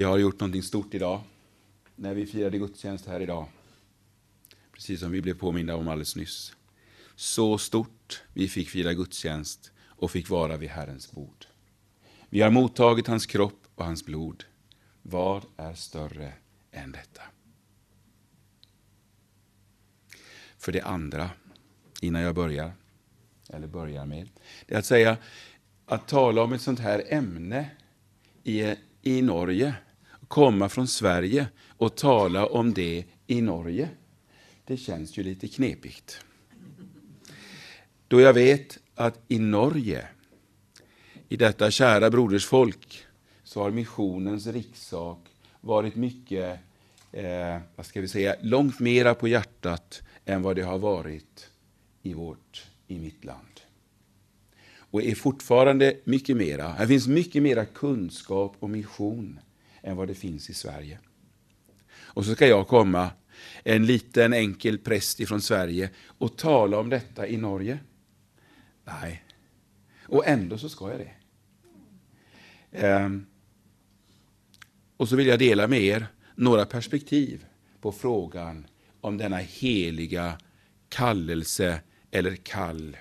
Vi har gjort någonting stort idag, när vi firade gudstjänst här idag. Precis som vi blev påminda om alldeles nyss. Så stort vi fick fira gudstjänst och fick vara vid Herrens bord. Vi har mottagit hans kropp och hans blod. Vad är större än detta? För det andra, innan jag börjar, eller börjar med, det är att säga att tala om ett sånt här ämne i, i Norge, komma från Sverige och tala om det i Norge, det känns ju lite knepigt. Då jag vet att i Norge, i detta kära brodersfolk, så har missionens rikssak varit mycket, eh, vad ska vi säga, långt mera på hjärtat än vad det har varit i, vårt, i mitt land. Och är fortfarande mycket mera. Här finns mycket mera kunskap och mission än vad det finns i Sverige. Och så ska jag komma, en liten enkel präst ifrån Sverige, och tala om detta i Norge. Nej, och ändå så ska jag det. Ehm. Och så vill jag dela med er några perspektiv på frågan om denna heliga kallelse eller kall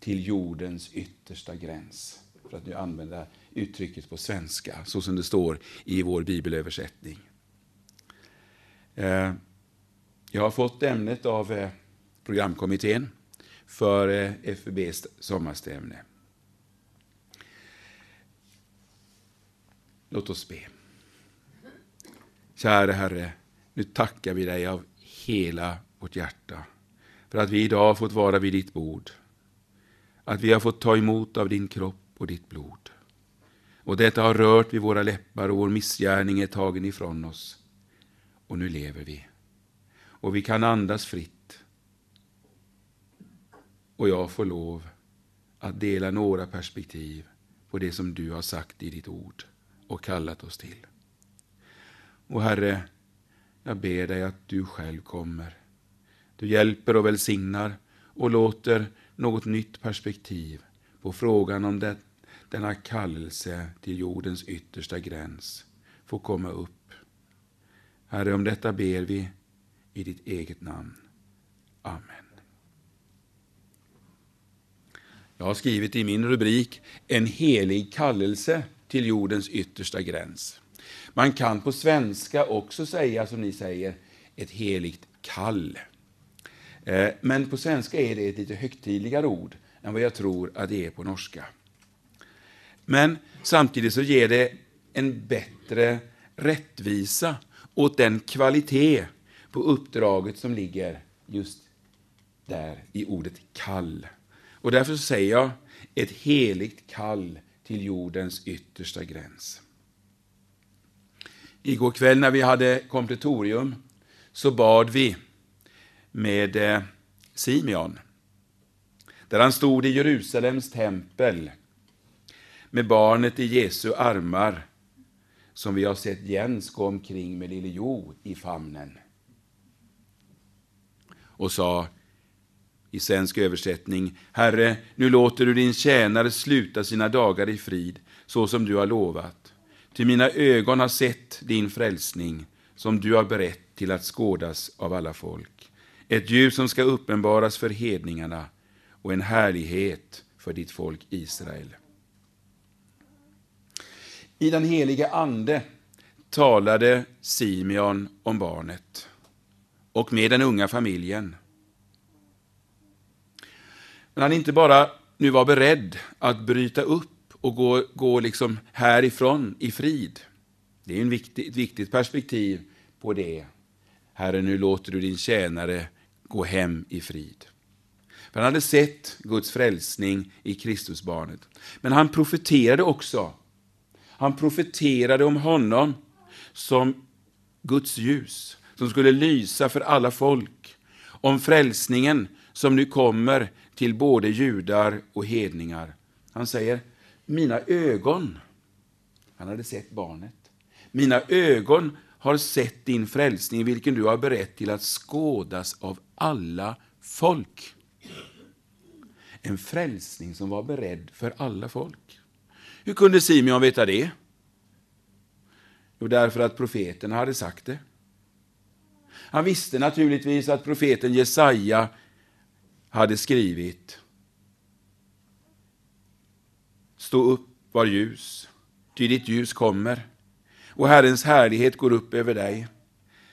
till jordens yttersta gräns. För att nu använda uttrycket på svenska, så som det står i vår bibelöversättning. Eh, jag har fått ämnet av eh, programkommittén för eh, FUBs sommarstämne. Låt oss be. Kära Herre, nu tackar vi dig av hela vårt hjärta för att vi idag har fått vara vid ditt bord. Att vi har fått ta emot av din kropp och ditt blod. Och detta har rört vid våra läppar och vår missgärning är tagen ifrån oss. Och nu lever vi. Och vi kan andas fritt. Och jag får lov att dela några perspektiv på det som du har sagt i ditt ord och kallat oss till. Och Herre, jag ber dig att du själv kommer. Du hjälper och välsignar och låter något nytt perspektiv på frågan om det, denna kallelse till jordens yttersta gräns få komma upp. Herre, om detta ber vi i ditt eget namn. Amen. Jag har skrivit i min rubrik En helig kallelse till jordens yttersta gräns. Man kan på svenska också säga, som ni säger, ett heligt kall. Eh, men på svenska är det ett lite högtidligare ord än vad jag tror att det är på norska. Men samtidigt så ger det en bättre rättvisa åt den kvalitet på uppdraget som ligger just där i ordet kall. Och därför säger jag ett heligt kall till jordens yttersta gräns. Igår kväll när vi hade kompletorium så bad vi med eh, Simeon. Där han stod i Jerusalems tempel med barnet i Jesu armar som vi har sett Jens gå omkring med lille Jo i famnen. Och sa i svensk översättning, Herre, nu låter du din tjänare sluta sina dagar i frid, så som du har lovat. Till mina ögon har sett din frälsning, som du har berett till att skådas av alla folk. Ett ljus som ska uppenbaras för hedningarna och en härlighet för ditt folk Israel. I den helige Ande talade Simeon om barnet och med den unga familjen. Men han inte bara nu var beredd att bryta upp och gå, gå liksom härifrån i frid. Det är en viktig, ett viktigt perspektiv på det. Herre, nu låter du din tjänare gå hem i frid. För han hade sett Guds frälsning i Kristusbarnet. Men han profeterade också. Han profeterade om honom som Guds ljus, som skulle lysa för alla folk. Om frälsningen som nu kommer till både judar och hedningar. Han säger, mina ögon, han hade sett barnet, mina ögon har sett din frälsning, vilken du har berett till att skådas av alla folk. En frälsning som var beredd för alla folk. Hur kunde Simeon veta det? Jo, därför att profeten hade sagt det. Han visste naturligtvis att profeten Jesaja hade skrivit Stå upp, var ljus, ty ditt ljus kommer, och Herrens härlighet går upp över dig.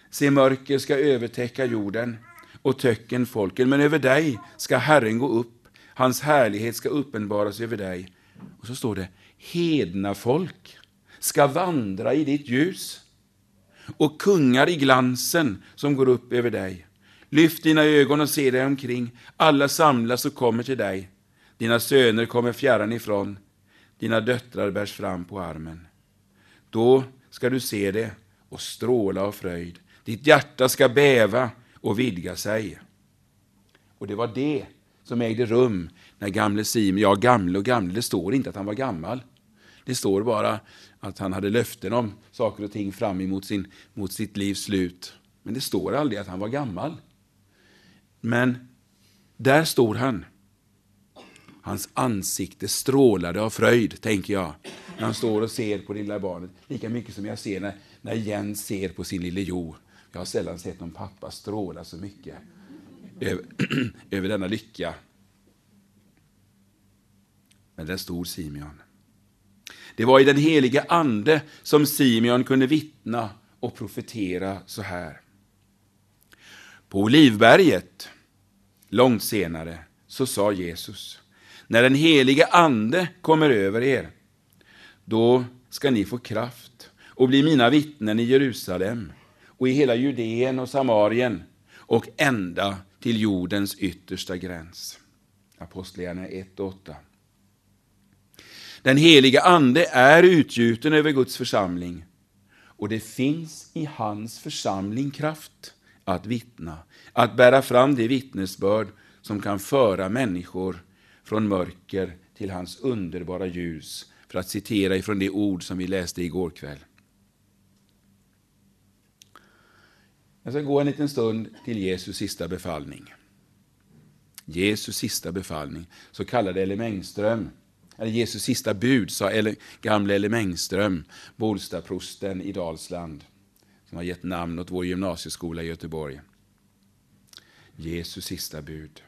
Se, mörker ska övertäcka jorden och töcken folken, men över dig ska Herren gå upp, hans härlighet ska uppenbaras över dig. Och så står det, hedna folk ska vandra i ditt ljus och kungar i glansen som går upp över dig. Lyft dina ögon och se dig omkring. Alla samlas och kommer till dig. Dina söner kommer fjärran ifrån. Dina döttrar bärs fram på armen. Då ska du se det och stråla av fröjd. Ditt hjärta ska bäva och vidga sig. Och det var det som ägde rum när gamle Simon, ja gamle och gamle, det står inte att han var gammal. Det står bara att han hade löften om saker och ting fram emot sin, mot sitt livs slut. Men det står aldrig att han var gammal. Men där stod han. Hans ansikte strålade av fröjd, tänker jag, när han står och ser på det lilla barnet. Lika mycket som jag ser när, när Jens ser på sin lille Jo. Jag har sällan sett någon pappa stråla så mycket över, över denna lycka. Men där stod Simeon. Det var i den helige Ande som Simeon kunde vittna och profetera så här. På Olivberget, långt senare, så sa Jesus, när den helige Ande kommer över er, då ska ni få kraft och bli mina vittnen i Jerusalem och i hela Judeen och Samarien och ända till jordens yttersta gräns. Apostlagärningarna 1 och 8. Den heliga Ande är utgjuten över Guds församling och det finns i hans församling kraft att vittna, att bära fram det vittnesbörd som kan föra människor från mörker till hans underbara ljus, för att citera ifrån det ord som vi läste igår kväll. Jag ska gå en liten stund till Jesus sista befallning. Jesus sista befallning, så kallade Elle Mängström eller Jesus sista bud, sa Elle, gamle Elle Mängström, Bolstaprosten i Dalsland, som har gett namn åt vår gymnasieskola i Göteborg. Jesus sista bud.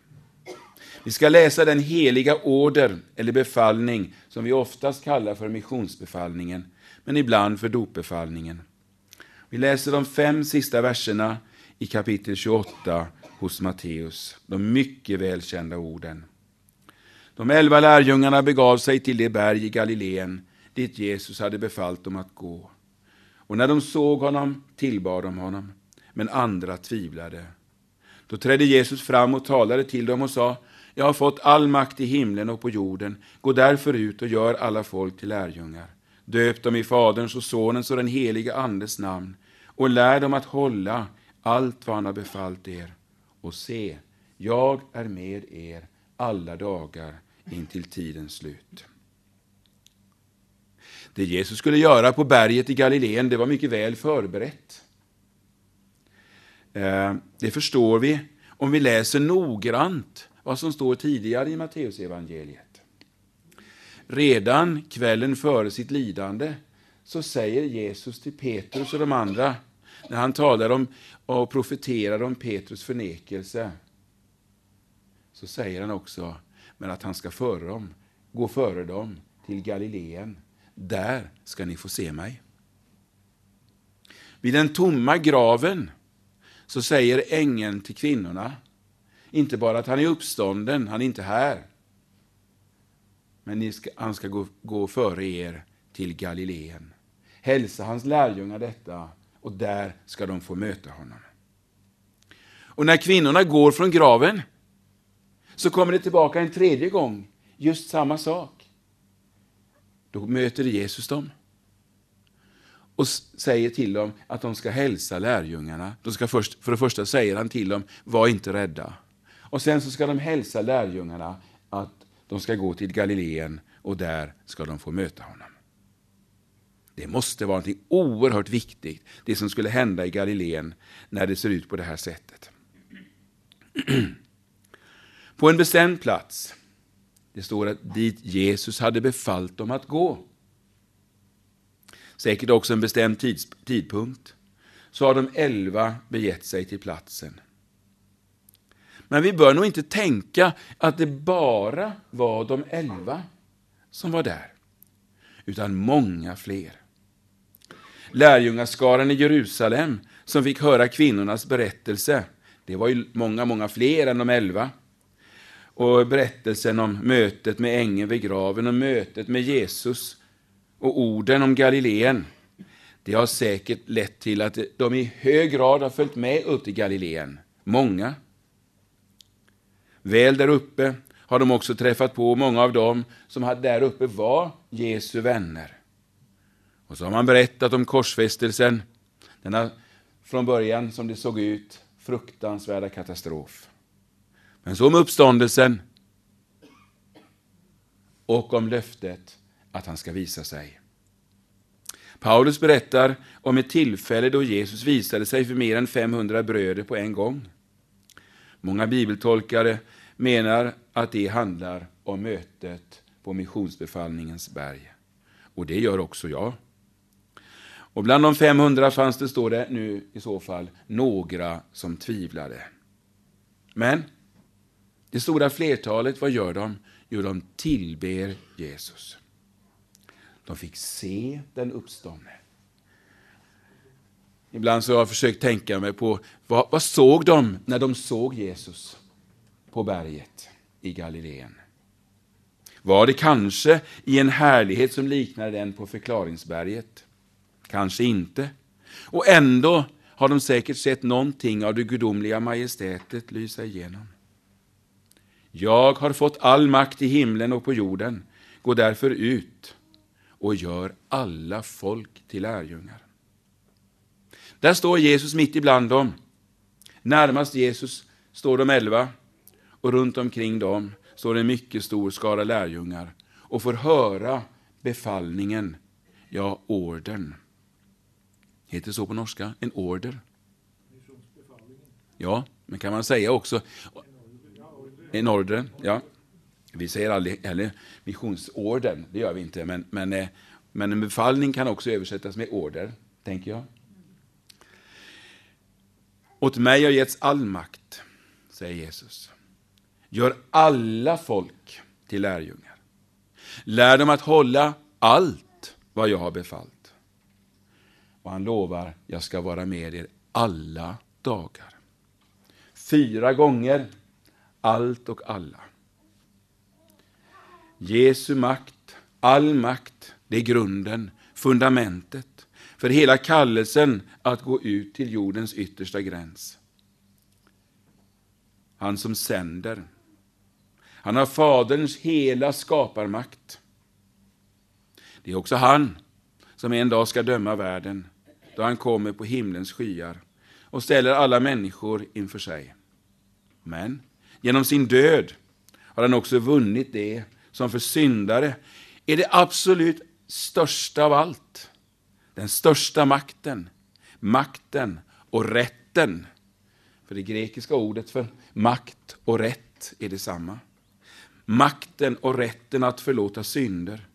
Vi ska läsa den heliga order, eller befallning, som vi oftast kallar för missionsbefallningen, men ibland för dopbefallningen. Vi läser de fem sista verserna i kapitel 28 hos Matteus, de mycket välkända orden. De elva lärjungarna begav sig till det berg i Galileen dit Jesus hade befallt dem att gå. Och när de såg honom tillbad de honom, men andra tvivlade. Då trädde Jesus fram och talade till dem och sa, jag har fått all makt i himlen och på jorden. Gå därför ut och gör alla folk till lärjungar. Döp dem i Faderns och Sonens och den helige Andes namn och lär dem att hålla allt vad han har befallt er. Och se, jag är med er alla dagar intill tidens slut. Det Jesus skulle göra på berget i Galileen, det var mycket väl förberett. Eh, det förstår vi om vi läser noggrant vad som står tidigare i Matteusevangeliet. Redan kvällen före sitt lidande så säger Jesus till Petrus och de andra, när han talar om och profeterar om Petrus förnekelse, så säger han också men att han ska före dem, gå före dem till Galileen. Där ska ni få se mig. Vid den tomma graven så säger ängeln till kvinnorna, inte bara att han är uppstånden, han är inte här, men ska, han ska gå, gå före er till Galileen. Hälsa hans lärjungar detta och där ska de få möta honom. Och när kvinnorna går från graven så kommer det tillbaka en tredje gång, just samma sak. Då möter Jesus dem och säger till dem att de ska hälsa lärjungarna. De ska först, för det första säger han till dem, var inte rädda. Och sen så ska de hälsa lärjungarna att de ska gå till Galileen och där ska de få möta honom. Det måste vara något oerhört viktigt, det som skulle hända i Galileen när det ser ut på det här sättet. på en bestämd plats. Det står att dit Jesus hade befallt dem att gå. säkert också en bestämd tids, tidpunkt, så har de elva begett sig till platsen. Men vi bör nog inte tänka att det bara var de elva som var där, utan många fler. Lärjungaskaran i Jerusalem som fick höra kvinnornas berättelse, det var ju många, många fler än de elva. Och berättelsen om mötet med ängeln vid graven och mötet med Jesus och orden om Galileen, det har säkert lett till att de i hög grad har följt med upp till Galileen. Många. Väl där uppe har de också träffat på många av dem som där uppe var Jesu vänner. Och så har man berättat om korsfästelsen, denna från början som det såg ut fruktansvärda katastrof. Men så om uppståndelsen och om löftet att han ska visa sig. Paulus berättar om ett tillfälle då Jesus visade sig för mer än 500 bröder på en gång. Många bibeltolkare menar att det handlar om mötet på missionsbefallningens berg. Och det gör också jag. Och bland de 500 fanns det, står det nu i så fall, några som tvivlade. Men det stora flertalet, vad gör de? Jo, de tillber Jesus. De fick se den uppståndne. Ibland så har jag försökt tänka mig på vad, vad såg de när de såg Jesus på berget i Galileen? Var det kanske i en härlighet som liknade den på förklaringsberget? Kanske inte. Och ändå har de säkert sett någonting av det gudomliga majestätet lysa igenom. Jag har fått all makt i himlen och på jorden. Gå därför ut och gör alla folk till lärjungar. Där står Jesus mitt ibland dem. Närmast Jesus står de elva och runt omkring dem står en mycket stor skara lärjungar och får höra befallningen, ja, orden. Heter det så på norska? En order? Ja, men kan man säga också en order? Ja. Vi säger aldrig heller missionsorden, det gör vi inte, men, men, eh, men en befallning kan också översättas med order, tänker jag. Åt mig har getts all makt, säger Jesus. Gör alla folk till lärjungar. Lär dem att hålla allt vad jag har befallt. Och han lovar, jag ska vara med er alla dagar. Fyra gånger, allt och alla. Jesu makt, all makt, det är grunden, fundamentet för hela kallelsen att gå ut till jordens yttersta gräns. Han som sänder. Han har Faderns hela skaparmakt. Det är också han som en dag ska döma världen då han kommer på himlens skyar och ställer alla människor inför sig. Men genom sin död har han också vunnit det som för syndare är det absolut största av allt. Den största makten, makten och rätten. För det grekiska ordet för makt och rätt är detsamma. Makten och rätten att förlåta synder.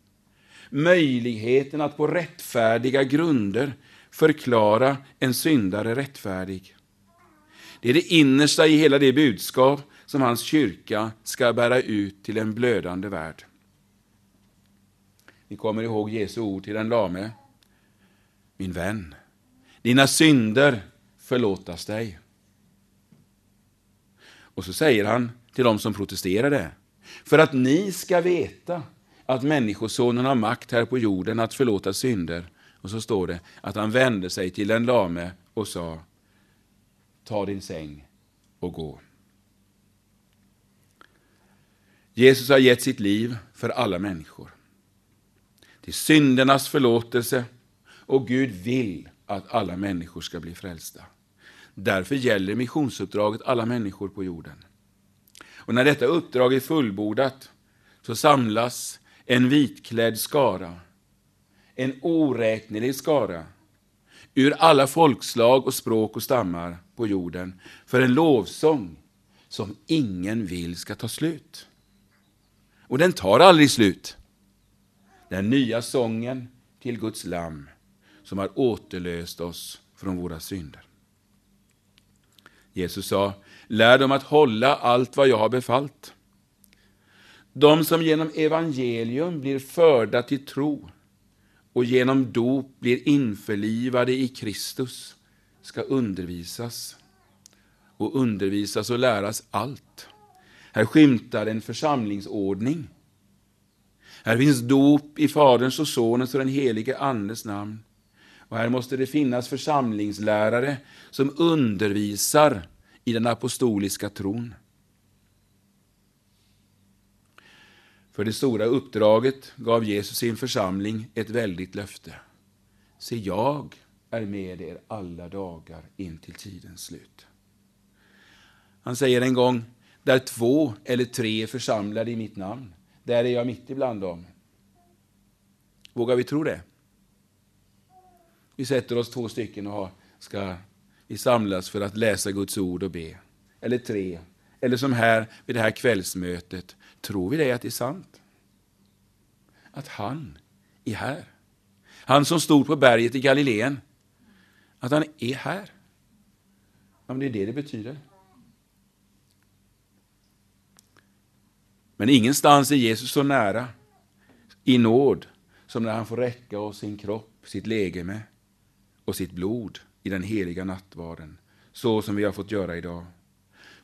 Möjligheten att på rättfärdiga grunder förklara en syndare rättfärdig. Det är det innersta i hela det budskap som hans kyrka ska bära ut till en blödande värld. Ni kommer ihåg Jesu ord till den lame. Min vän, dina synder förlåtas dig. Och så säger han till dem som protesterade, för att ni ska veta att Människosonen har makt här på jorden att förlåta synder. Och så står det att han vände sig till den lame och sa, ta din säng och gå. Jesus har gett sitt liv för alla människor. Till syndernas förlåtelse och Gud vill att alla människor ska bli frälsta. Därför gäller missionsuppdraget alla människor på jorden. Och när detta uppdrag är fullbordat så samlas en vitklädd skara, en oräknelig skara, ur alla folkslag och språk och stammar på jorden för en lovsång som ingen vill ska ta slut. Och den tar aldrig slut. Den nya sången till Guds lamm som har återlöst oss från våra synder. Jesus sa, lär dem att hålla allt vad jag har befallt. De som genom evangelium blir förda till tro och genom dop blir införlivade i Kristus ska undervisas och undervisas och läras allt. Här skymtar en församlingsordning. Här finns dop i Faderns och Sonens och den helige Andes namn. Och här måste det finnas församlingslärare som undervisar i den apostoliska tron. För det stora uppdraget gav Jesus sin församling ett väldigt löfte. Se, jag är med er alla dagar in till tidens slut. Han säger en gång, där två eller tre är församlade i mitt namn, där är jag mitt ibland dem. Vågar vi tro det? Vi sätter oss två stycken och ska vi samlas för att läsa Guds ord och be. Eller tre. Eller som här vid det här kvällsmötet. Tror vi det att det är sant? Att han är här. Han som stod på berget i Galileen. Att han är här. Ja, men det är det det betyder. Men ingenstans är Jesus så nära i nåd som när han får räcka oss sin kropp, sitt legeme och sitt blod i den heliga nattvarden, så som vi har fått göra idag.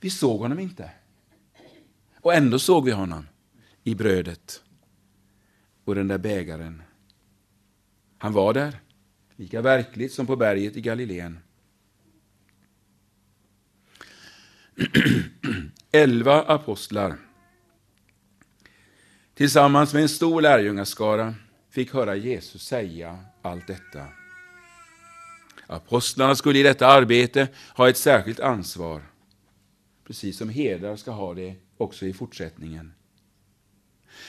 Vi såg honom inte. Och ändå såg vi honom i brödet och den där bägaren. Han var där, lika verkligt som på berget i Galileen. Elva apostlar tillsammans med en stor lärjungaskara fick höra Jesus säga allt detta. Apostlarna skulle i detta arbete ha ett särskilt ansvar, precis som herdar ska ha det också i fortsättningen.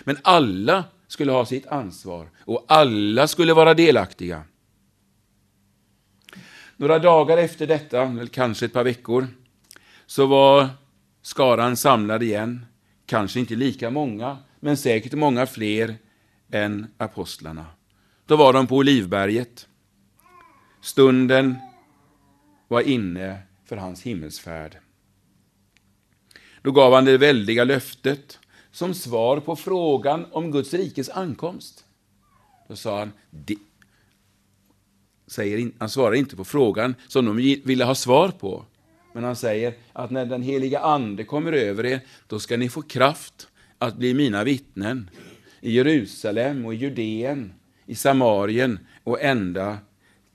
Men alla skulle ha sitt ansvar och alla skulle vara delaktiga. Några dagar efter detta, eller kanske ett par veckor, så var skaran samlad igen. Kanske inte lika många, men säkert många fler än apostlarna. Då var de på Olivberget. Stunden var inne för hans himmelsfärd. Då gav han det väldiga löftet som svar på frågan om Guds rikes ankomst. Då sa han, säger, han svarar inte på frågan som de ville ha svar på. Men han säger att när den heliga Ande kommer över er, då ska ni få kraft att bli mina vittnen i Jerusalem och i Judeen, i Samarien och ända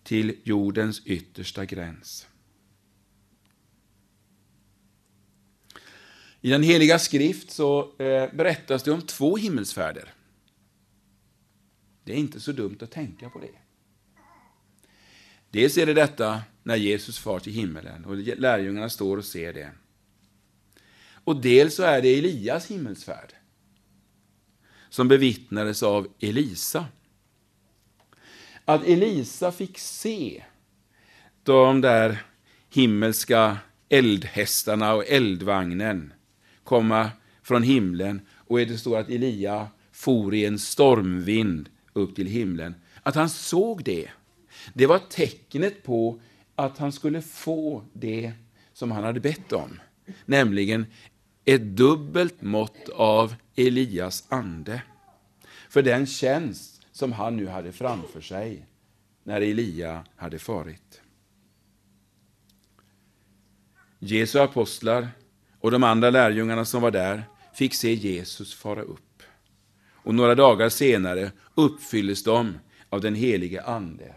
till jordens yttersta gräns. I den heliga skrift så eh, berättas det om två himmelsfärder. Det är inte så dumt att tänka på det. Dels är det detta när Jesus far till himmelen och lärjungarna står och ser det. Och dels så är det Elias himmelsfärd som bevittnades av Elisa. Att Elisa fick se de där himmelska eldhästarna och eldvagnen komma från himlen och det står att Elia for i en stormvind upp till himlen. Att han såg det, det var tecknet på att han skulle få det som han hade bett om, nämligen ett dubbelt mått av Elias ande för den tjänst som han nu hade framför sig när Elia hade farit. Jesu apostlar och de andra lärjungarna som var där fick se Jesus fara upp. Och några dagar senare uppfylldes de av den helige Ande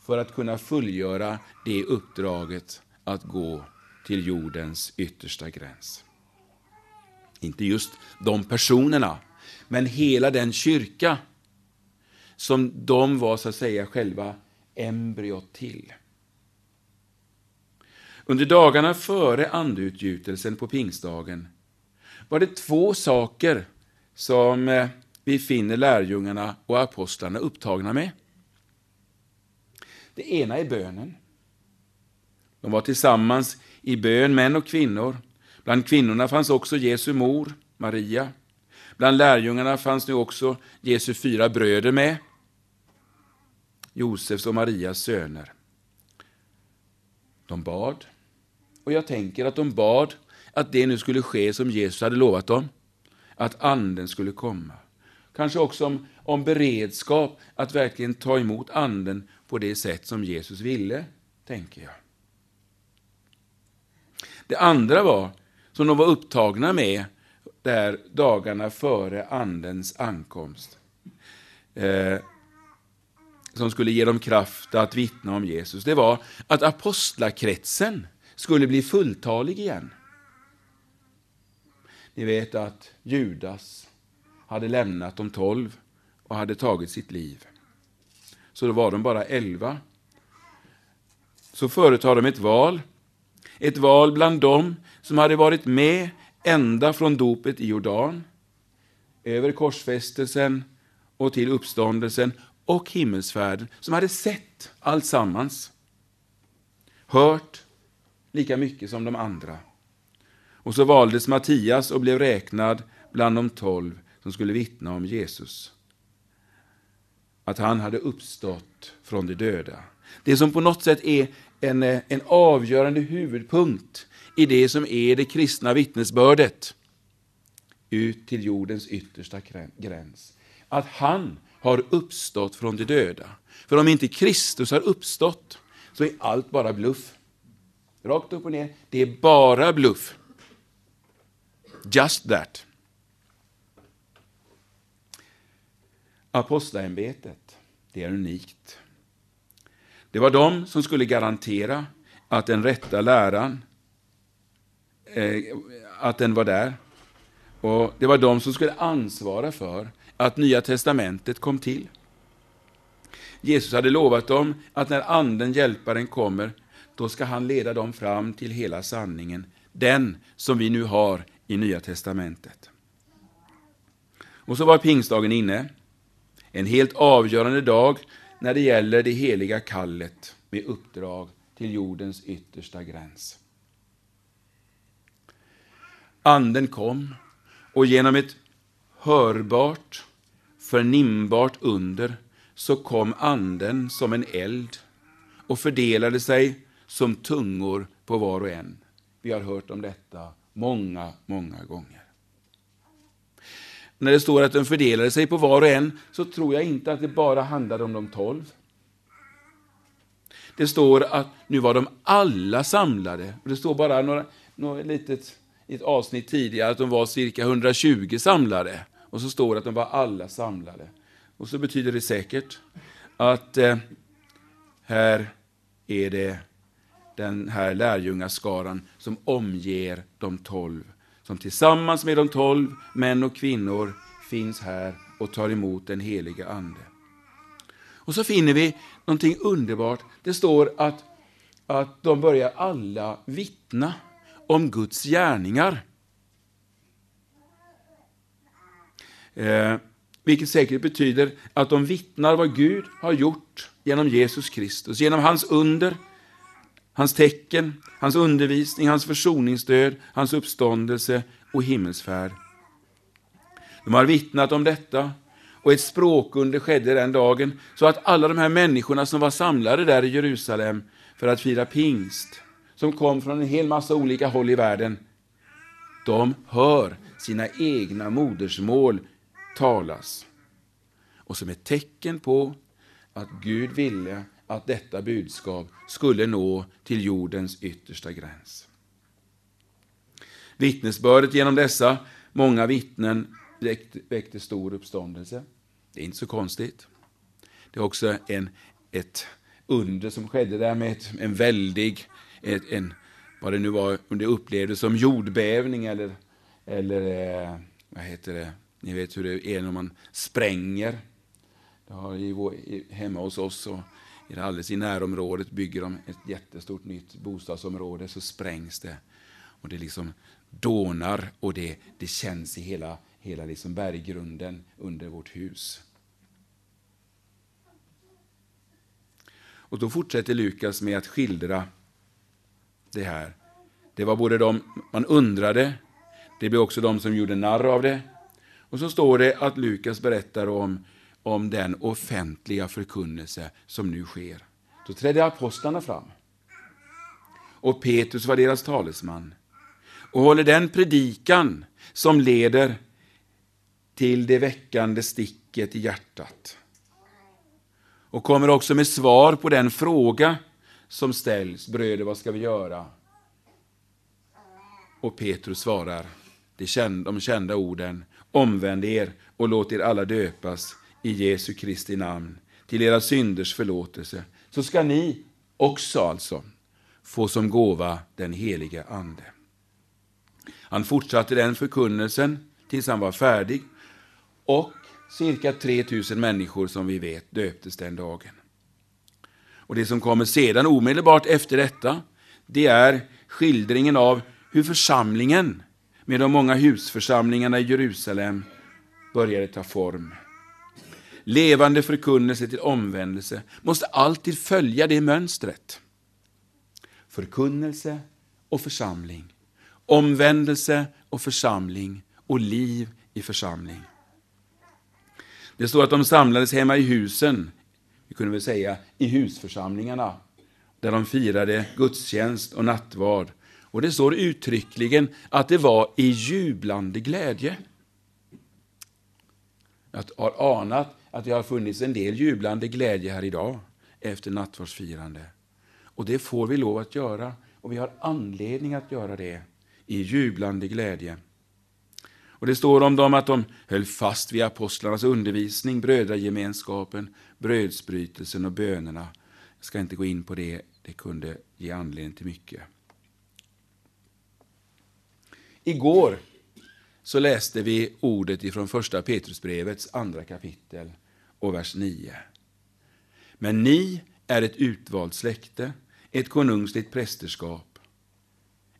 för att kunna fullgöra det uppdraget att gå till jordens yttersta gräns. Inte just de personerna, men hela den kyrka som de var så att säga själva embryot till. Under dagarna före andeutgjutelsen på pingstdagen var det två saker som eh, vi finner lärjungarna och apostlarna upptagna med. Det ena är bönen. De var tillsammans i bön, män och kvinnor. Bland kvinnorna fanns också Jesu mor, Maria. Bland lärjungarna fanns nu också Jesu fyra bröder med. Josefs och Marias söner. De bad, och jag tänker att de bad att det nu skulle ske som Jesus hade lovat dem, att anden skulle komma. Kanske också om, om beredskap att verkligen ta emot anden på det sätt som Jesus ville, tänker jag. Det andra var, som de var upptagna med där dagarna före andens ankomst, eh, som skulle ge dem kraft att vittna om Jesus, det var att apostlakretsen skulle bli fulltalig igen. Ni vet att Judas hade lämnat de tolv och hade tagit sitt liv. Så då var de bara elva. Så företar de ett val. Ett val bland dem som hade varit med ända från dopet i Jordan, över korsfästelsen och till uppståndelsen och himmelsfärden, som hade sett allt sammans. Hört lika mycket som de andra. Och så valdes Mattias och blev räknad bland de tolv som skulle vittna om Jesus. Att han hade uppstått från de döda. Det som på något sätt är en, eh, en avgörande huvudpunkt i det som är det kristna vittnesbördet ut till jordens yttersta gräns. Att han har uppstått från de döda. För om inte Kristus har uppstått så är allt bara bluff. Rakt upp och ner. Det är bara bluff. Just that. Apostlaämbetet, det är unikt. Det var de som skulle garantera att den rätta läran eh, att den var där. Och Det var de som skulle ansvara för att Nya testamentet kom till. Jesus hade lovat dem att när Anden, Hjälparen, kommer, då ska han leda dem fram till hela sanningen, den som vi nu har i Nya testamentet. Och så var pingstdagen inne, en helt avgörande dag när det gäller det heliga kallet med uppdrag till jordens yttersta gräns. Anden kom och genom ett hörbart, förnimbart under så kom anden som en eld och fördelade sig som tungor på var och en. Vi har hört om detta många, många gånger. När det står att den fördelade sig på var och en så tror jag inte att det bara handlade om de tolv. Det står att nu var de alla samlade. Det står bara några, några litet, i ett avsnitt tidigare att de var cirka 120 samlade. Och så står det att de var alla samlade. Och så betyder det säkert att eh, här är det den här lärjungaskaran som omger de tolv. Som tillsammans med de tolv, män och kvinnor, finns här och tar emot den heliga Ande. Och så finner vi någonting underbart. Det står att, att de börjar alla vittna om Guds gärningar. Eh, vilket säkert betyder att de vittnar vad Gud har gjort genom Jesus Kristus, genom hans under, hans tecken, hans undervisning, hans försoningsdöd, hans uppståndelse och himmelsfärd. De har vittnat om detta och ett språkunder skedde den dagen så att alla de här människorna som var samlade där i Jerusalem för att fira pingst, som kom från en hel massa olika håll i världen, de hör sina egna modersmål talas. Och som ett tecken på att Gud ville att detta budskap skulle nå till jordens yttersta gräns. Vittnesbördet genom dessa många vittnen väckte stor uppståndelse. Det är inte så konstigt. Det är också en, ett under som skedde där med ett, en väldig, ett, en, vad det nu var, om det upplevdes som jordbävning eller, eller eh, vad heter det, ni vet hur det är när man spränger. Det har i vår, hemma hos oss och är det alldeles i närområdet bygger de ett jättestort nytt bostadsområde så sprängs det. Och det liksom dånar och det, det känns i hela, hela liksom berggrunden under vårt hus. Och då fortsätter Lukas med att skildra det här. Det var både de man undrade, det blev också de som gjorde narr av det. Och så står det att Lukas berättar om, om den offentliga förkunnelse som nu sker. Då trädde apostlarna fram. Och Petrus var deras talesman. Och håller den predikan som leder till det väckande sticket i hjärtat. Och kommer också med svar på den fråga som ställs. Bröder, vad ska vi göra? Och Petrus svarar de kända orden. Omvänd er och låt er alla döpas i Jesu Kristi namn till era synders förlåtelse. Så ska ni också alltså få som gåva den helige Ande. Han fortsatte den förkunnelsen tills han var färdig och cirka 3000 människor som vi vet döptes den dagen. Och Det som kommer sedan omedelbart efter detta, det är skildringen av hur församlingen med de många husförsamlingarna i Jerusalem började ta form. Levande förkunnelse till omvändelse måste alltid följa det mönstret. Förkunnelse och församling. Omvändelse och församling och liv i församling. Det står att de samlades hemma i husen, vi kunde väl säga i husförsamlingarna, där de firade gudstjänst och nattvard. Och det står uttryckligen att det var i jublande glädje. Jag har anat att det har funnits en del jublande glädje här idag efter nattvardsfirande. Och det får vi lov att göra, och vi har anledning att göra det i jublande glädje. Och Det står om dem att de höll fast vid apostlarnas undervisning, brödragemenskapen, brödsbrytelsen och bönerna. Jag ska inte gå in på det, det kunde ge anledning till mycket. Igår så läste vi ordet ifrån första Petrusbrevets andra kapitel och vers 9. Men ni är ett utvalt släkte, ett konungsligt prästerskap,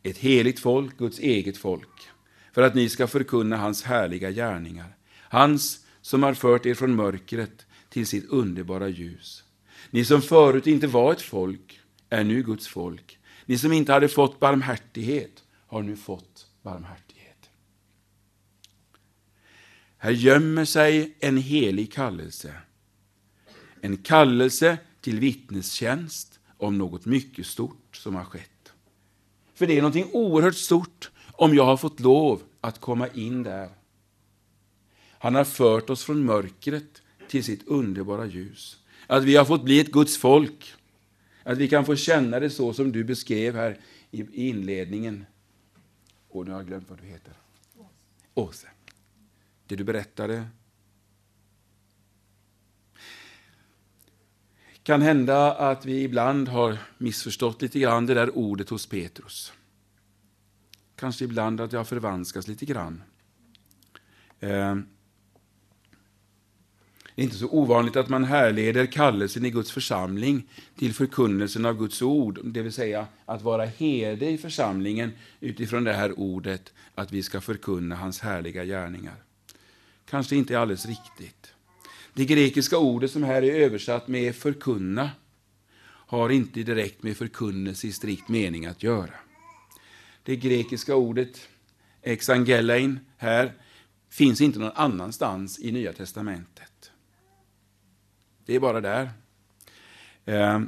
ett heligt folk, Guds eget folk, för att ni ska förkunna hans härliga gärningar, hans som har fört er från mörkret till sitt underbara ljus. Ni som förut inte var ett folk är nu Guds folk. Ni som inte hade fått barmhärtighet har nu fått barmhärtighet. Här gömmer sig en helig kallelse. En kallelse till vittnestjänst om något mycket stort som har skett. För det är något oerhört stort om jag har fått lov att komma in där. Han har fört oss från mörkret till sitt underbara ljus. Att vi har fått bli ett Guds folk. Att vi kan få känna det så som du beskrev här i inledningen. Och nu har jag glömt vad du heter. Åse. Det du berättade. kan hända att vi ibland har missförstått lite grann det där ordet hos Petrus. Kanske ibland att jag förvanskas lite grann. Eh, det är inte så ovanligt att man härleder kallelsen i Guds församling till förkunnelsen av Guds ord, det vill säga att vara herde i församlingen utifrån det här ordet, att vi ska förkunna hans härliga gärningar. Kanske inte alldeles riktigt. Det grekiska ordet som här är översatt med förkunna har inte direkt med förkunnelse i strikt mening att göra. Det grekiska ordet exangelain här finns inte någon annanstans i Nya testamentet. Det är bara där. Eh,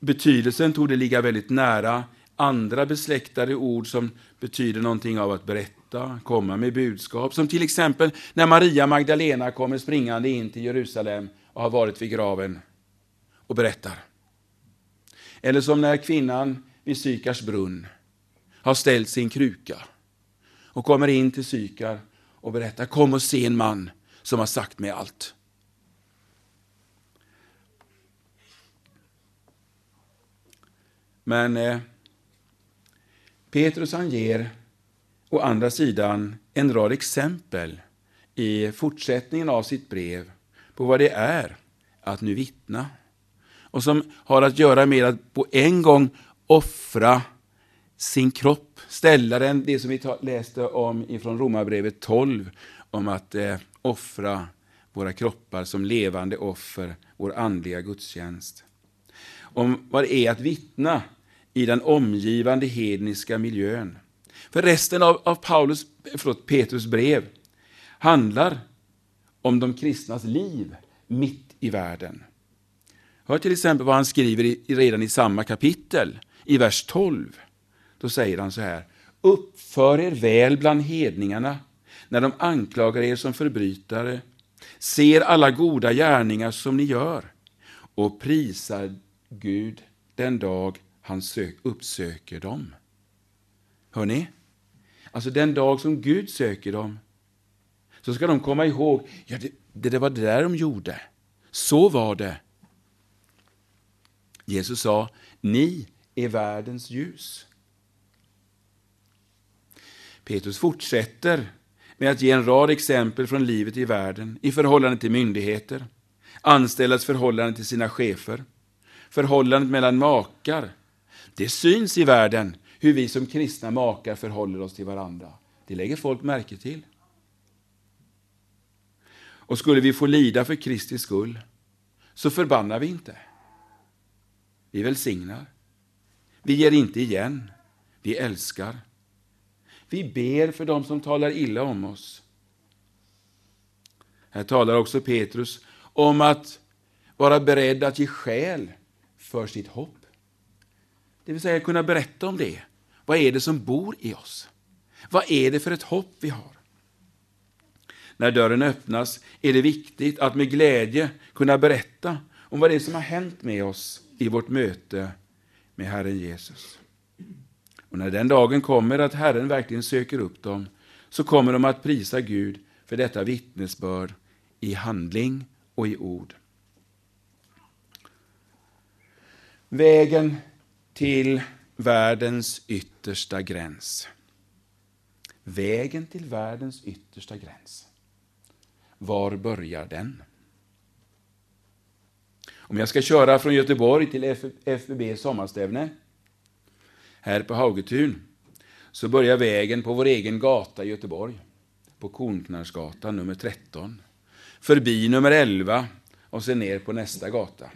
betydelsen tog det ligga väldigt nära andra besläktade ord som betyder någonting av att berätta, komma med budskap. Som till exempel när Maria Magdalena kommer springande in till Jerusalem och har varit vid graven och berättar. Eller som när kvinnan vid Sykars brunn har ställt sin kruka och kommer in till Sykar och berättar, kom och se en man som har sagt mig allt. Men eh, Petrus han ger å andra sidan en rad exempel i fortsättningen av sitt brev på vad det är att nu vittna. Och som har att göra med att på en gång offra sin kropp, ställa den, det som vi läste om ifrån Romarbrevet 12, om att eh, offra våra kroppar som levande offer, vår andliga gudstjänst. Om vad det är att vittna i den omgivande hedniska miljön. För resten av, av Paulus, förlåt, Petrus brev handlar om de kristnas liv mitt i världen. Hör till exempel vad han skriver redan i samma kapitel, i vers 12. Då säger han så här. Uppför er väl bland hedningarna när de anklagar er som förbrytare. Ser alla goda gärningar som ni gör och prisar Gud den dag han uppsöker dem. Hör ni? Alltså den dag som Gud söker dem, så ska de komma ihåg, ja det, det var det där de gjorde. Så var det. Jesus sa, ni är världens ljus. Petrus fortsätter med att ge en rad exempel från livet i världen i förhållande till myndigheter, anställdas förhållande till sina chefer, förhållandet mellan makar. Det syns i världen hur vi som kristna makar förhåller oss till varandra. Det lägger folk märke till. Och skulle vi få lida för Kristi skull, så förbannar vi inte. Vi välsignar. Vi ger inte igen. Vi älskar. Vi ber för dem som talar illa om oss. Här talar också Petrus om att vara beredd att ge skäl för sitt hopp. Det vill säga kunna berätta om det. Vad är det som bor i oss? Vad är det för ett hopp vi har? När dörren öppnas är det viktigt att med glädje kunna berätta om vad det är som har hänt med oss i vårt möte med Herren Jesus. Och när den dagen kommer att Herren verkligen söker upp dem, så kommer de att prisa Gud för detta vittnesbörd i handling och i ord. Vägen till världens yttersta gräns. Vägen till världens yttersta gräns. Var börjar den? Om jag ska köra från Göteborg till FBB sommarstävne här på Haugetun så börjar vägen på vår egen gata i Göteborg, på Kornknarrsgatan nummer 13, förbi nummer 11 och sen ner på nästa gata.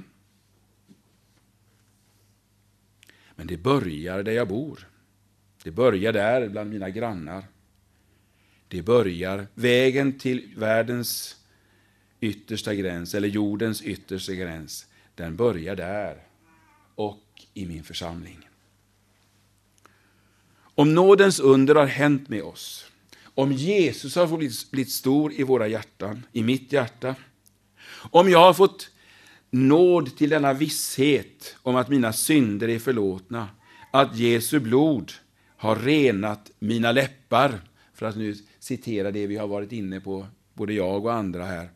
Men det börjar där jag bor. Det börjar där bland mina grannar. Det börjar vägen till världens yttersta gräns, eller jordens yttersta gräns. Den börjar där och i min församling. Om nådens under har hänt med oss, om Jesus har blivit stor i våra hjärtan, i mitt hjärta, om jag har fått nåd till denna visshet om att mina synder är förlåtna, att Jesu blod har renat mina läppar, för att nu citera det vi har varit inne på, både jag och andra här,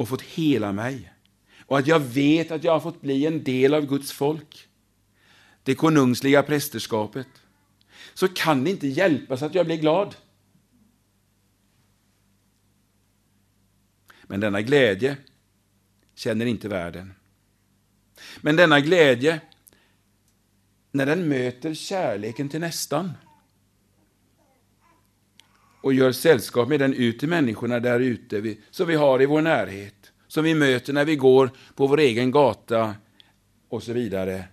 och fått hela mig. Och att jag vet att jag har fått bli en del av Guds folk, det konungsliga prästerskapet, så kan det inte hjälpas att jag blir glad. Men denna glädje känner inte världen. Men denna glädje, när den möter kärleken till nästan och gör sällskap med den ut till människorna där ute som vi har i vår närhet, som vi möter när vi går på vår egen gata och så vidare,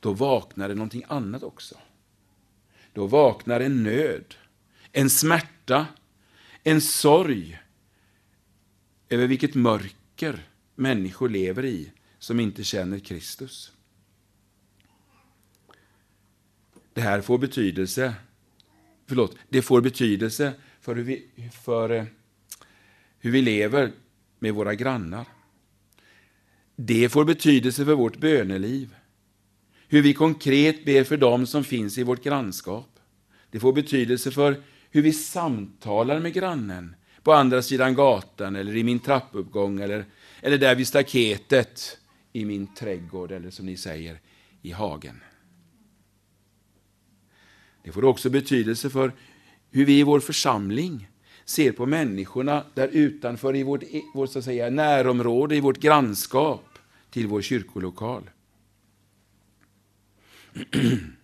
då vaknar det någonting annat också. Då vaknar en nöd, en smärta, en sorg över vilket mörker människor lever i som inte känner Kristus. Det här får betydelse, förlåt, det får betydelse för hur vi, för eh, hur vi lever med våra grannar. Det får betydelse för vårt böneliv. Hur vi konkret ber för dem som finns i vårt grannskap. Det får betydelse för hur vi samtalar med grannen på andra sidan gatan eller i min trappuppgång eller, eller där vid staketet i min trädgård eller som ni säger, i hagen. Det får också betydelse för hur vi i vår församling ser på människorna där utanför i vårt, vårt så att säga, närområde, i vårt grannskap till vår kyrkolokal.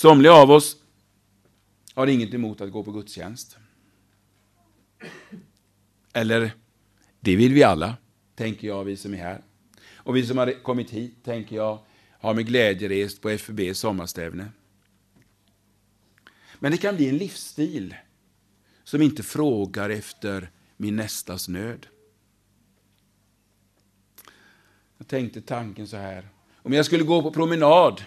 Somliga av oss har inget emot att gå på gudstjänst. Eller, det vill vi alla, tänker jag, vi som är här. Och vi som har kommit hit, tänker jag, har med glädje rest på FUB sommarstävne. Men det kan bli en livsstil som inte frågar efter min nästas nöd. Jag tänkte tanken så här. Om jag skulle gå på promenad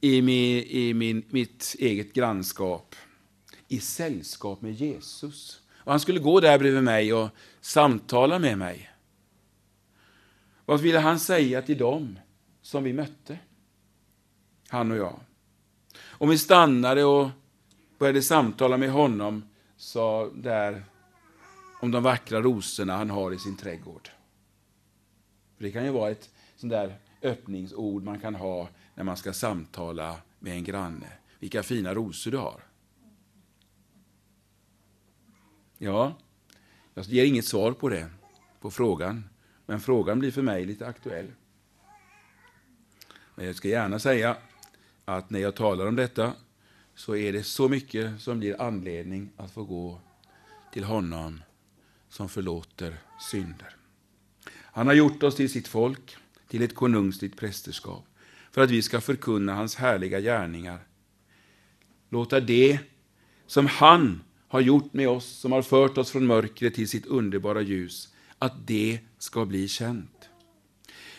i, min, i min, mitt eget grannskap i sällskap med Jesus. Och han skulle gå där bredvid mig och samtala med mig. Vad ville han säga till dem som vi mötte? Han och jag. Om vi stannade och började samtala med honom sa där om de vackra rosorna han har i sin trädgård. Det kan ju vara ett sånt där öppningsord man kan ha när man ska samtala med en granne. Vilka fina rosor du har. Ja, jag ger inget svar på det, på frågan. Men frågan blir för mig lite aktuell. Men jag ska gärna säga att när jag talar om detta så är det så mycket som blir anledning att få gå till honom som förlåter synder. Han har gjort oss till sitt folk, till ett konungsligt prästerskap, för att vi ska förkunna hans härliga gärningar. Låta det som han har gjort med oss, som har fört oss från mörkret till sitt underbara ljus, att det ska bli känt.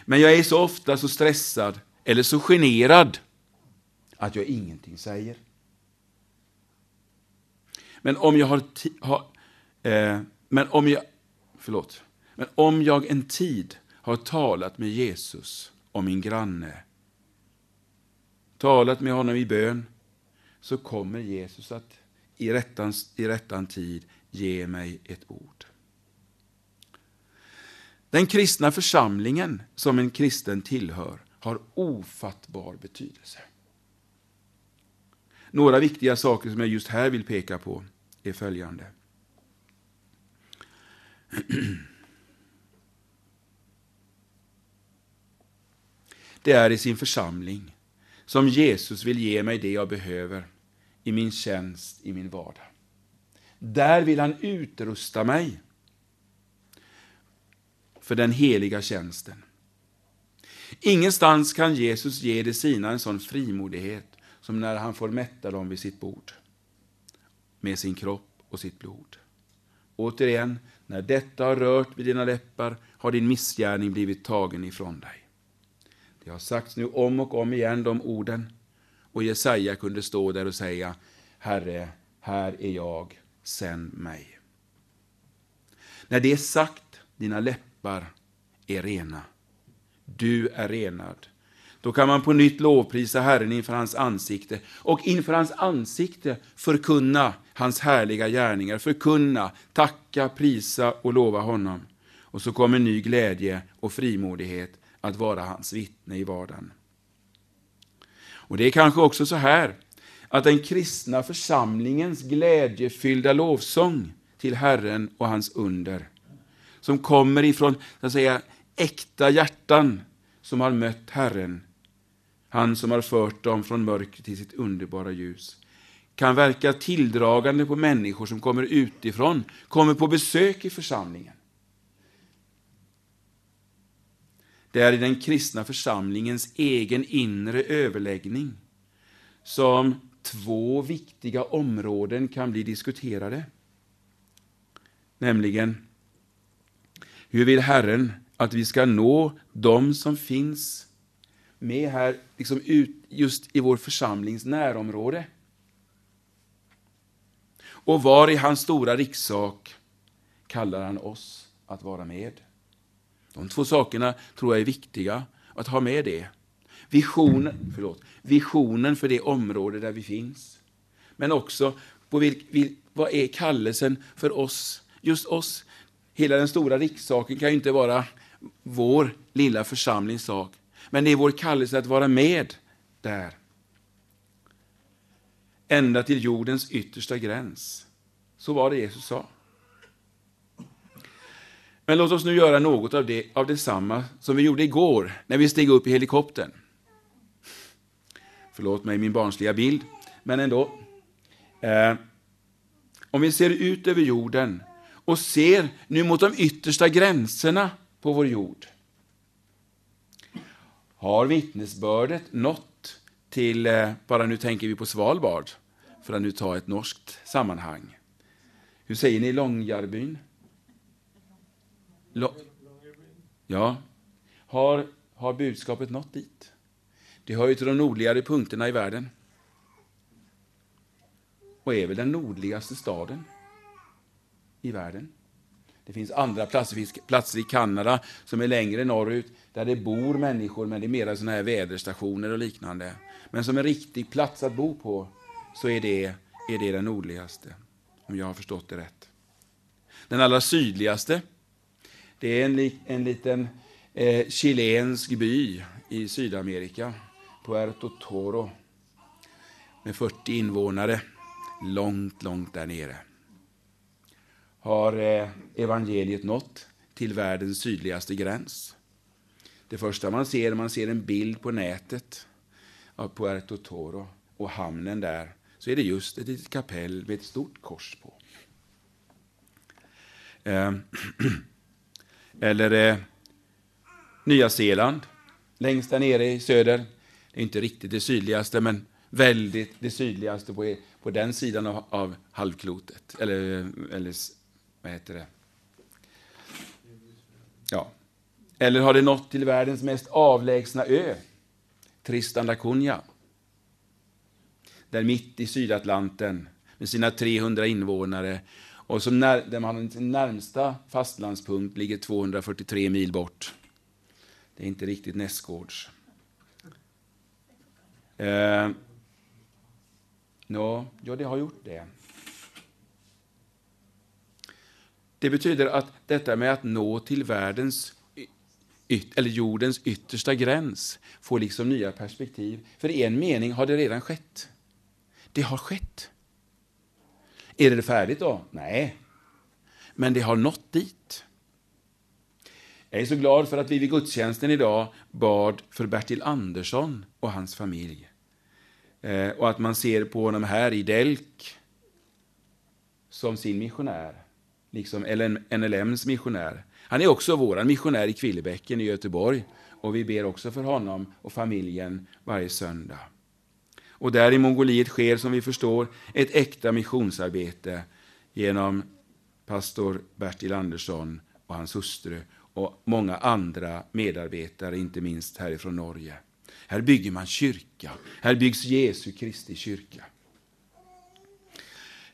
Men jag är så ofta så stressad eller så generad att jag ingenting säger. Men om jag har, har eh, men om jag, förlåt, men om jag en tid har talat med Jesus om min granne, talat med honom i bön, så kommer Jesus att i rättan, i rättan tid ge mig ett ord. Den kristna församlingen som en kristen tillhör har ofattbar betydelse. Några viktiga saker som jag just här vill peka på är följande. Det är i sin församling som Jesus vill ge mig det jag behöver i min tjänst, i min vardag. Där vill han utrusta mig för den heliga tjänsten. Ingenstans kan Jesus ge de sina en sån frimodighet som när han får mätta dem vid sitt bord med sin kropp och sitt blod. Återigen, när detta har rört vid dina läppar har din missgärning blivit tagen ifrån dig. Det har sagts nu om och om igen de orden och Jesaja kunde stå där och säga Herre, här är jag, sänd mig. När det är sagt, dina läppar är rena. Du är renad. Då kan man på nytt lovprisa Herren inför hans ansikte och inför hans ansikte förkunna hans härliga gärningar, förkunna, tacka, prisa och lova honom. Och så kommer ny glädje och frimodighet att vara hans vittne i vardagen. Och det är kanske också så här att den kristna församlingens glädjefyllda lovsång till Herren och hans under, som kommer ifrån så att säga, äkta hjärtan som har mött Herren, han som har fört dem från mörker till sitt underbara ljus, kan verka tilldragande på människor som kommer utifrån, kommer på besök i församlingen. Det är i den kristna församlingens egen inre överläggning som två viktiga områden kan bli diskuterade. Nämligen, hur vill Herren att vi ska nå de som finns med här, liksom ut, just i vår församlings närområde? Och var i hans stora rikssak kallar han oss att vara med? De två sakerna tror jag är viktiga att ha med det. Visionen, förlåt, visionen för det område där vi finns. Men också på vilk, vil, vad är kallelsen för oss, just oss. Hela den stora rikssaken kan ju inte vara vår lilla församlings sak. Men det är vår kallelse att vara med där. Ända till jordens yttersta gräns. Så var det Jesus sa. Men låt oss nu göra något av, det, av detsamma som vi gjorde igår när vi steg upp i helikoptern. Förlåt mig min barnsliga bild, men ändå. Eh, om vi ser ut över jorden och ser nu mot de yttersta gränserna på vår jord. Har vittnesbördet nått till, eh, bara nu tänker vi på Svalbard, för att nu ta ett norskt sammanhang. Hur säger ni Långjarbyn? L ja. Har, har budskapet nått dit? Det hör ju till de nordligare punkterna i världen. Och är väl den nordligaste staden i världen. Det finns andra platser, finns platser i Kanada som är längre norrut, där det bor människor, men det är mera såna här väderstationer och liknande. Men som en riktig plats att bo på, så är det, är det den nordligaste, om jag har förstått det rätt. Den allra sydligaste, det är en, en liten eh, chilensk by i Sydamerika, Puerto Toro, med 40 invånare, långt, långt där nere har eh, evangeliet nått till världens sydligaste gräns. Det första man ser när man ser en bild på nätet av Puerto Toro och hamnen där, så är det just ett litet kapell med ett stort kors på. Ehm, eller eh, Nya Zeeland, längst där nere i söder. Det är inte riktigt det sydligaste, men väldigt det sydligaste på, på den sidan av, av halvklotet, eller, eller vad heter det? Ja. Eller har det nått till världens mest avlägsna ö, Tristan da Cunha? Där mitt i Sydatlanten med sina 300 invånare och som när, där man sin närmsta fastlandspunkt ligger 243 mil bort. Det är inte riktigt nästgårds. Eh, no, ja, det har gjort det. Det betyder att detta med att nå till världens eller jordens yttersta gräns får liksom nya perspektiv. För i en mening har det redan skett. Det har skett. Är det färdigt då? Nej. Men det har nått dit. Jag är så glad för att vi vid gudstjänsten idag bad för Bertil Andersson och hans familj. Eh, och att man ser på honom här i Delk som sin missionär liksom NLMs missionär. Han är också vår missionär i Kvillebäcken i Göteborg och vi ber också för honom och familjen varje söndag. Och där i Mongoliet sker, som vi förstår, ett äkta missionsarbete genom pastor Bertil Andersson och hans hustru och många andra medarbetare, inte minst härifrån Norge. Här bygger man kyrka. Här byggs Jesu Kristi kyrka.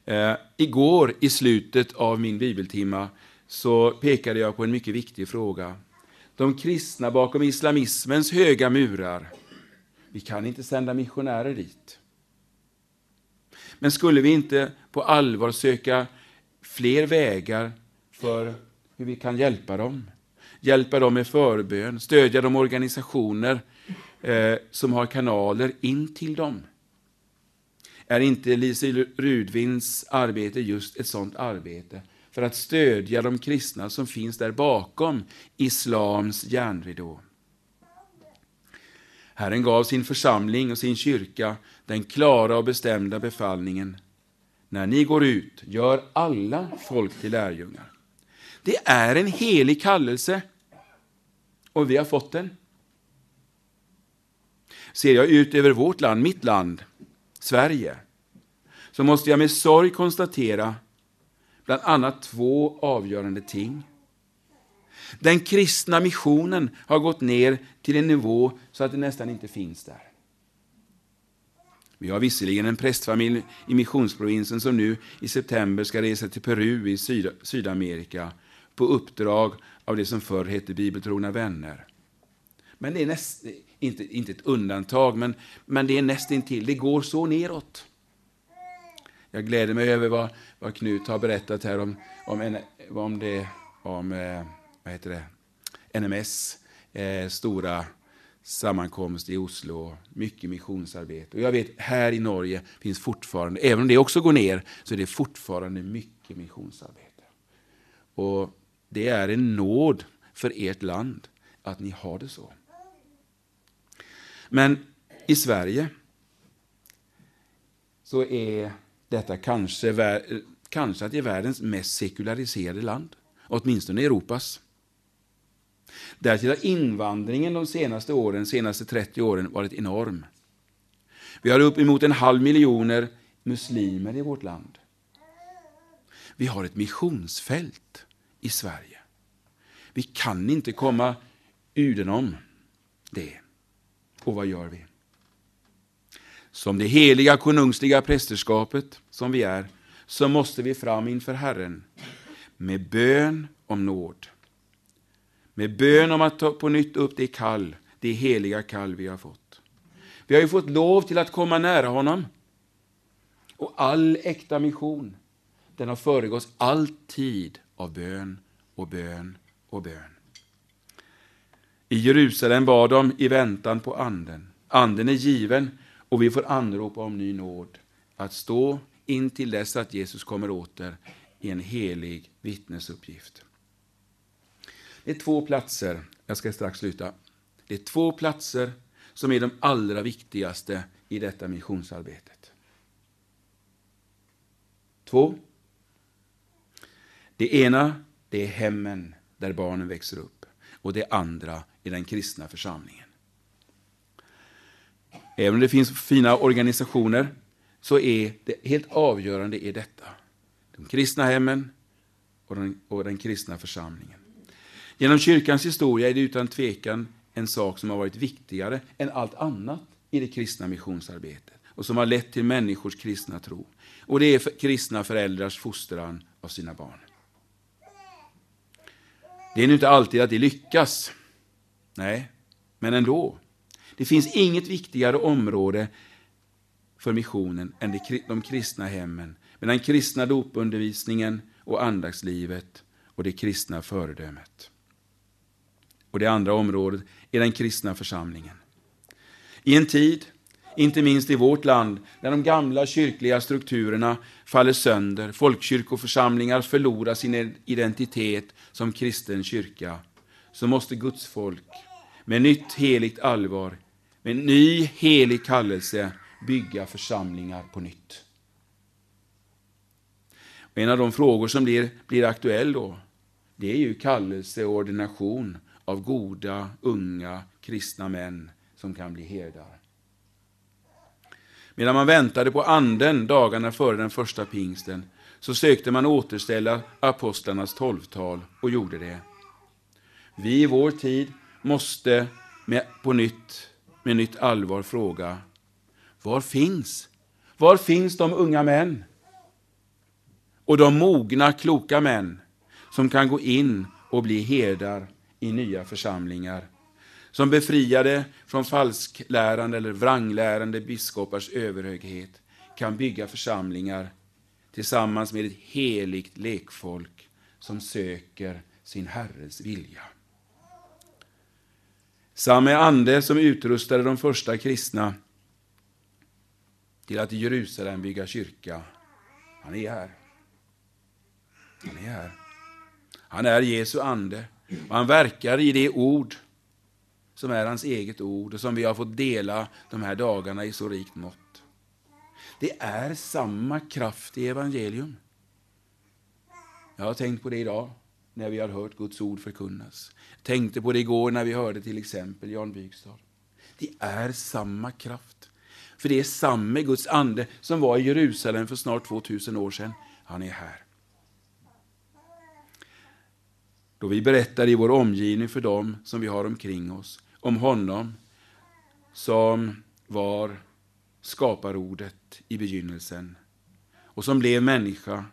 Eh, igår i slutet av min bibeltimma så pekade jag på en mycket viktig fråga. De kristna bakom islamismens höga murar. Vi kan inte sända missionärer dit. Men skulle vi inte på allvar söka fler vägar för hur vi kan hjälpa dem? Hjälpa dem med förbön, stödja de organisationer eh, som har kanaler in till dem. Är inte Lise Rudvins arbete just ett sådant arbete för att stödja de kristna som finns där bakom islams järnridå? Herren gav sin församling och sin kyrka den klara och bestämda befallningen. När ni går ut, gör alla folk till lärjungar. Det är en helig kallelse och vi har fått den. Ser jag ut över vårt land, mitt land, Sverige, så måste jag med sorg konstatera bland annat två avgörande ting. Den kristna missionen har gått ner till en nivå så att det nästan inte finns där. Vi har visserligen en prästfamilj i missionsprovinsen som nu i september ska resa till Peru i Syd Sydamerika på uppdrag av det som förr hette Bibeltrogna vänner. Men det är näst, inte, inte ett undantag, men, men det är nästintill. Det går så neråt. Jag gläder mig över vad, vad Knut har berättat här om, om, en, om, det, om eh, vad heter det? NMS eh, stora sammankomst i Oslo, mycket missionsarbete. Och jag vet, här i Norge finns fortfarande, även om det också går ner, så är det fortfarande mycket missionsarbete. Och det är en nåd för ert land att ni har det så. Men i Sverige så är detta kanske, kanske att det är världens mest sekulariserade land, åtminstone Europas. Därtill har invandringen de senaste åren, senaste 30 åren varit enorm. Vi har uppemot en halv miljoner muslimer i vårt land. Vi har ett missionsfält i Sverige. Vi kan inte komma udenom det. Och vad gör vi? Som det heliga konungsliga prästerskapet som vi är, så måste vi fram inför Herren med bön om nåd. Med bön om att ta på nytt upp det kall, det heliga kall vi har fått. Vi har ju fått lov till att komma nära honom. Och all äkta mission, den har föregåtts alltid av bön och bön och bön. I Jerusalem var de i väntan på anden. Anden är given och vi får anropa om ny nåd. Att stå in till dess att Jesus kommer åter i en helig vittnesuppgift. Det är två platser, jag ska strax sluta. Det är två platser som är de allra viktigaste i detta missionsarbetet. Två. Det ena, det är hemmen där barnen växer upp. Och det andra i den kristna församlingen. Även om det finns fina organisationer så är det helt avgörande i detta. De kristna hemmen och den, och den kristna församlingen. Genom kyrkans historia är det utan tvekan en sak som har varit viktigare än allt annat i det kristna missionsarbetet och som har lett till människors kristna tro. Och det är för kristna föräldrars fostran av sina barn. Det är nu inte alltid att det lyckas. Nej, men ändå. Det finns inget viktigare område för missionen än de kristna hemmen, med den kristna dopundervisningen och andaktslivet och det kristna föredömet. Och det andra området är den kristna församlingen. I en tid, inte minst i vårt land, när de gamla kyrkliga strukturerna faller sönder, folkkyrkoförsamlingar förlorar sin identitet som kristen kyrka, så måste Guds folk med nytt heligt allvar, med ny helig kallelse bygga församlingar på nytt. Och en av de frågor som blir, blir aktuell då, det är ju kallelse och ordination av goda, unga, kristna män som kan bli herdar. Medan man väntade på anden dagarna före den första pingsten så sökte man återställa apostlarnas tolvtal och gjorde det. Vi i vår tid måste med, på nytt, med nytt allvar fråga, var finns, var finns de unga män och de mogna, kloka män som kan gå in och bli herdar i nya församlingar. Som befriade från falsklärande eller vranglärande biskopars överhöghet kan bygga församlingar tillsammans med ett heligt lekfolk som söker sin Herres vilja. Samme ande som utrustade de första kristna till att i Jerusalem bygga kyrka, han är här. Han är här. Han är Jesu ande och han verkar i det ord som är hans eget ord och som vi har fått dela de här dagarna i så rikt mått. Det är samma kraft i evangelium. Jag har tänkt på det idag när vi har hört Guds ord förkunnas. Jag tänkte på det igår när vi hörde till exempel Jan Bygstad. Det är samma kraft. För det är samma Guds ande som var i Jerusalem för snart 2000 år sedan. Han är här. Då vi berättar i vår omgivning för dem som vi har omkring oss om honom som var skaparordet i begynnelsen och som blev människa,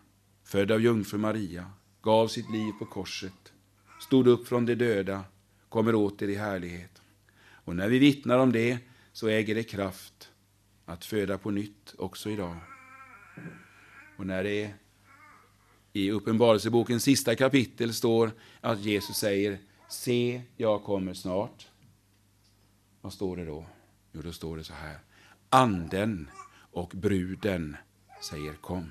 född av jungfru Maria, gav sitt liv på korset, stod upp från de döda, kommer åter i härlighet. Och när vi vittnar om det så äger det kraft att föda på nytt också idag. Och när det i Uppenbarelsebokens sista kapitel står att Jesus säger Se, jag kommer snart. Vad står det då? Jo, då står det så här. Anden och bruden säger kom.